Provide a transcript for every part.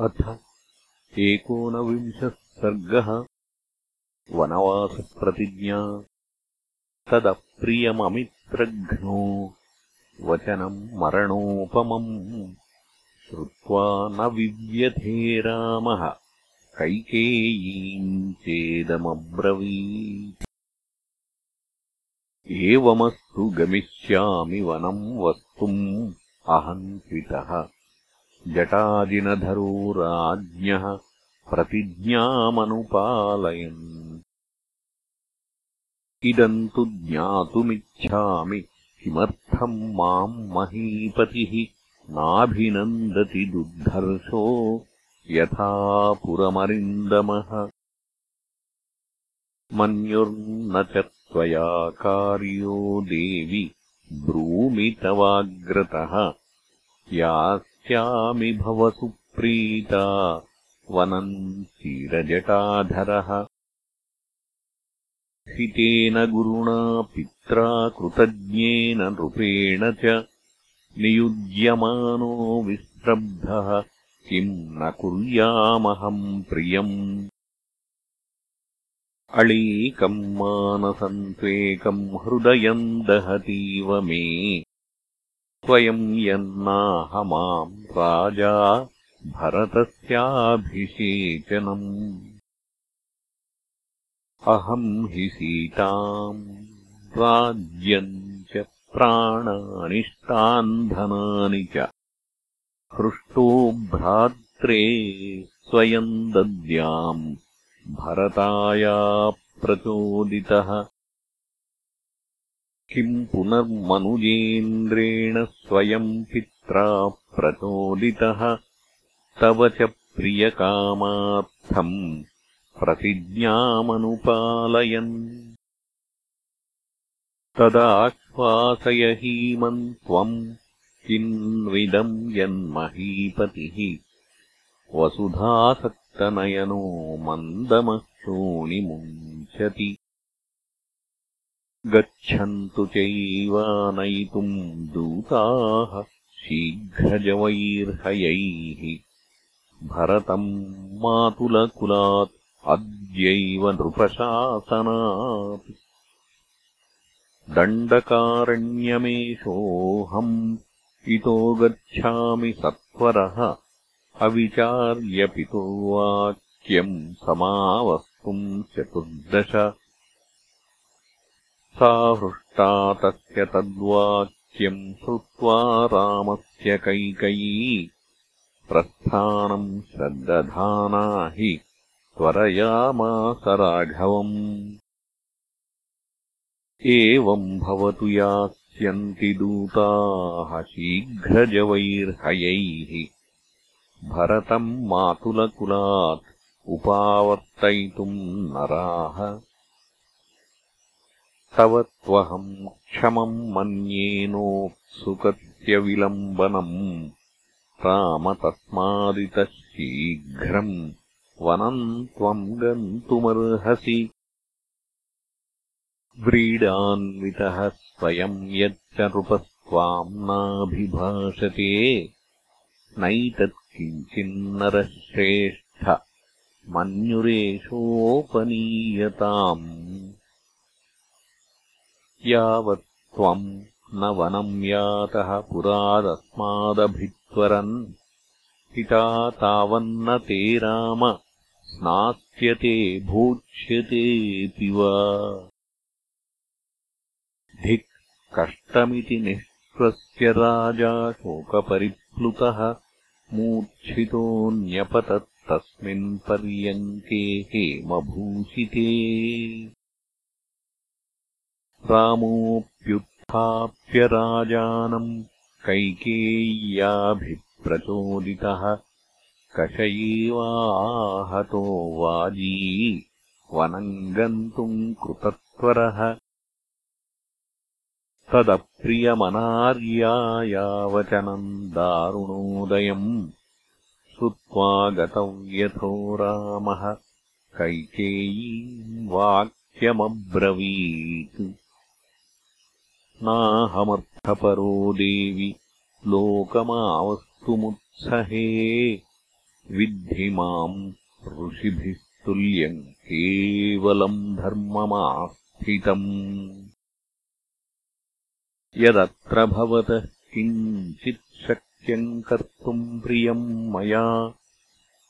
अथ एकोनविंशः सर्गः वनवासप्रतिज्ञा तदप्रियममित्रघ्नो वचनम् मरणोपमम् श्रुत्वा न विव्यथे रामः कैकेयीम् चेदमब्रवीत्। एवमस्तु गमिष्यामि वनम् वस्तुम् अहम् त्वितः जटाजिनधरो राज्ञः प्रतिज्ञामनुपालयन्। इदम् तु ज्ञातुमिच्छामि किमर्थम् माम् महीपतिः नाभिनन्दति दुर्धर्षो यथा पुरमरिन्दमः। मन्युर्न च त्वया कार्यो देवि ब्रूमि तवाग्रतः या स्यामि भवतु प्रीता वनम् क्षीरजटाधरः हितेन गुरुणा पित्रा कृतज्ञेन नृपेण च नियुज्यमानो विस्रब्धः किम् न कुर्यामहम् प्रियम्। अळीकम् मानसम् त्वेकम् हृदयम् दहतीव मे त्वयम् यन्नाह माम् राजा भरतस्याभिषेचनम्। अहम् हि सीताम् राज्यम् च प्राणानिष्टान् धनानि च। हृष्टो भ्रात्रे स्वयम् दद्याम् भरताया प्रचोदितः किम् पुनर्मनुजेन्द्रेण स्वयम् पित्रा प्रचोदितः तव च प्रियकामार्थम् प्रतिज्ञामनुपालयन्। तदाश्वासय हीमम् त्वम् किन्विदम् यन्महीपतिः वसुधासक्तनयनो मन्दमश्रोणिमुञ्चति गच्छन्तु चैवानयितुम् दूताः शीघ्रजवैर्हयैः। भरतम् मातुलकुलात् अद्यैव नृपशासनात्। दण्डकारण्यमेषोऽहम् इतो गच्छामि सत्वरः। अविचार्यपितुर्वाक्यम् समावस्तुम् चतुर्दश सा हृष्टा तस्य तद्वाक्यम् श्रुत्वा रामस्य कैकयी। प्रस्थानम् श्रद्दधाना हि त्वरयामास राघवम्। एवम् भवतु यास्यन्ति दूताः शीघ्रजवैर्हयैः। भरतम् मातुलकुलात् उपावर्तयितुम् नराः तव त्वहम् क्षमम् मन्येनोत्सुकस्य विलम्बनम् राम तस्मादितः शीघ्रम् वनम् त्वम् गन्तुमर्हसि। व्रीडान्वितः स्वयम् यच्च नृपस्त्वाम् नाभिभाषते। नैतत् किञ्चिन्नरः श्रेष्ठ मन्युरेषोपनीयताम् यावत् त्वम् न वनम् यातः पुरादस्मादभित्वरन्। पिता तावन्न ते राम स्नास्यते भोक्ष्यतेऽपि वा। धिक् कष्टमिति निःश्वस्य राजा शोकपरिप्लुतः मूर्च्छितोऽन्यपतत्तस्मिन्पर्यङ्के हेमभूषिते रामोऽप्युत्थाप्य राजानम् कैकेय्याभिप्रचोदितः कषयेवाहतो वाजी वनम् गन्तुम् कृतत्वरः तदप्रियमनार्यायावचनम् दारुणोदयम् श्रुत्वा गतव्यथो रामः कैकेयीम् वाक्यमब्रवीत् नाहमर्थपरो देवि लोकमावस्तुमुत्सहे। विद्धि माम् ऋषिभिः तुल्यम् केवलम् धर्ममास्थितम्। यदत्र भवतः किञ्चित् शक्यम् कर्तुम् प्रियम् मया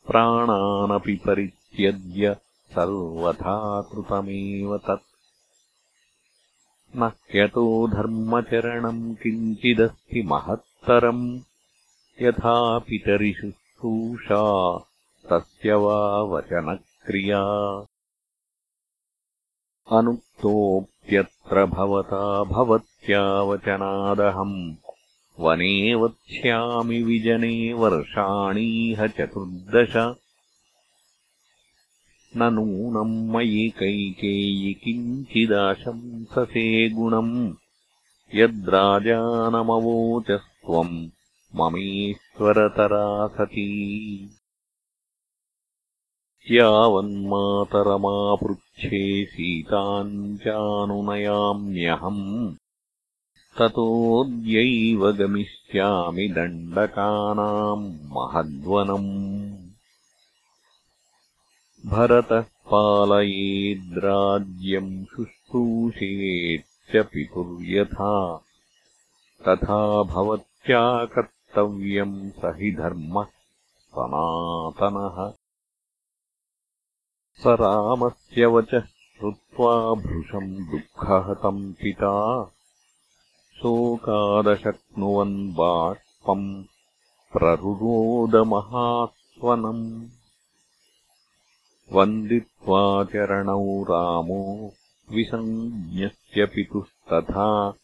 प्राणानपि परित्यज्य सर्वथा कृतमेव तत् न ह्यतो धर्मचरणम् किञ्चिदस्ति महत्तरम्। यथा पितरिशुश्रूषा तस्य वा वचनक्रिया। अनुक्तोऽप्यत्र भवता भवत्या वचनादहम् वने वक्ष्यामि विजने वर्षाणीह चतुर्दश न नूनम् मयि कैकेयि किञ्चिदाशंससे गुणम्। यद्राजानमवोचस्त्वम् ममेश्वरतरा सती। यावन्मातरमापृच्छे सीताम् चानुनयाम्यहम् ततोऽद्यैव गमिष्यामि दण्डकानाम् महद्वनम् भरतः पालयेद्राज्यम् शुश्रूषेच्च पितुर्यथा तथा भवत्या कर्तव्यम् स हि धर्मः सनातनः। स रामस्य वचः श्रुत्वा भृशम् दुःखहतम् पिता। शोकादशक्नुवन् बाष्पम् प्ररुरोदमहास्वनम् वन्दित्वा चरणौ रामो विसञ्ज्ञस्य पितुस्तथा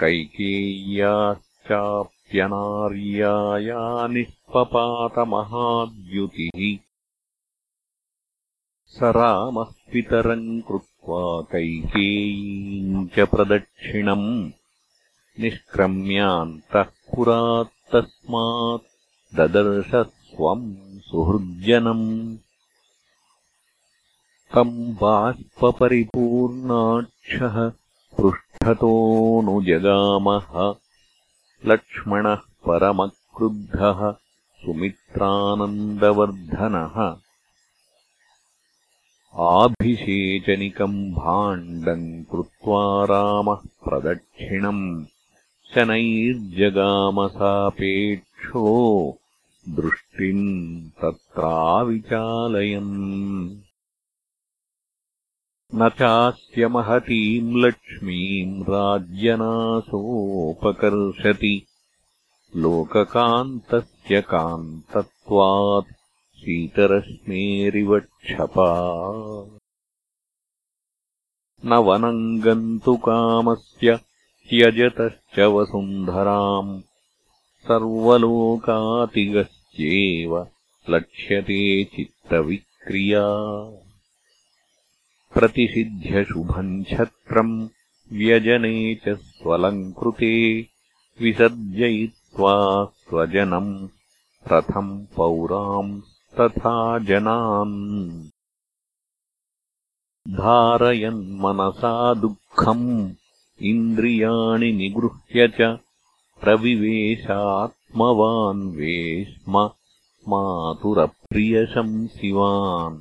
कैकेय्याश्चाप्यनार्याया निःपपातमहाद्युतिः। स रामः पितरम् कृत्वा कैकेयीम् च प्रदक्षिणम् निष्क्रम्यान्तः पुरात्तस्मात् ददर्श स्वम् सुहृज्जनम् तम् बाष्पपरिपूर्णाक्षः पृष्ठतोऽनुजगामः लक्ष्मणः परमक्रुद्धः सुमित्रानन्दवर्धनः। आभिषेचनिकम् भाण्डम् कृत्वा रामः प्रदक्षिणम्। शनैर्जगामसापेक्षो दृष्टिम् तत्राविचालयन् न चास्य महतीम् लक्ष्मीम् राज्यनाशोपकर्षति। लोककान्तस्य कान्तत्वात् शीतरश्मेरिवक्षपा न वनम् गन्तुकामस्य त्यजतश्च वसुन्धराम्। सर्वलोकातिगश्चेव लक्ष्यते चित्तविक्रिया प्रतिषिध्यशुभम् छत्रम् व्यजने च स्वलङ्कृते विसर्जयित्वा स्वजनम् रथम् पौराम् तथा जनान्। धारयन्मनसा दुःखम् इन्द्रियाणि निगृह्य च प्रविवेशात्मवान् वेश्म मातुरप्रियशंसिवान्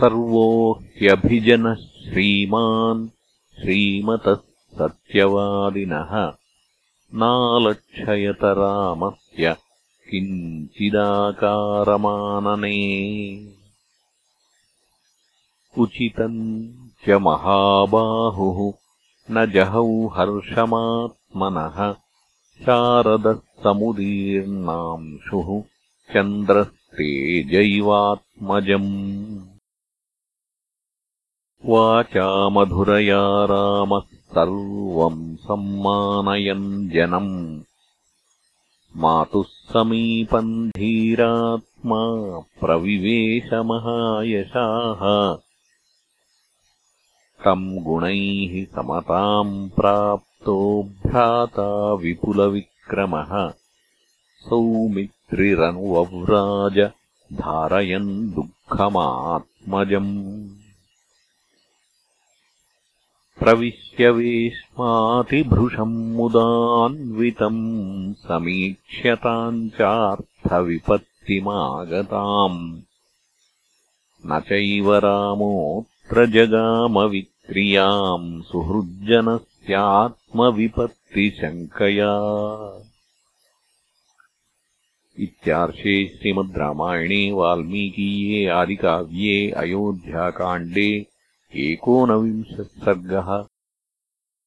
सर्वो ह्यभिजनः श्रीमान् श्रीमतः सत्यवादिनः नालक्षयत रामस्य किञ्चिदाकारमानने। उचितम् च महाबाहुः न जहौ हर्षमात्मनः शारदः समुदीर्णांशुः चन्द्रस्तेजैवात्मजम् वाचा मधुरया रामः सर्वम् सम्मानयन् जनम्। मातुः समीपम् धीरात्मा प्रविवेशमहायशाः। तम् गुणैः समताम् प्राप्तो भ्राता विपुलविक्रमः। सौमित्रिरनुवव्राज धारयन् दुःखमात्मजम् प्रविश्यवेश्मातिभृशम् मुदान्वितम् समीक्ष्यताम् चार्थविपत्तिमागताम्। न चैव रामोऽत्र जगामविक्रियाम् सुहृज्जनस्यात्मविपत्तिशङ्कया। इत्यार्षे श्रीमद् रामायणे वाल्मीकीये आदिकाव्ये अयोध्याकाण्डे एकोनविंशः सर्गः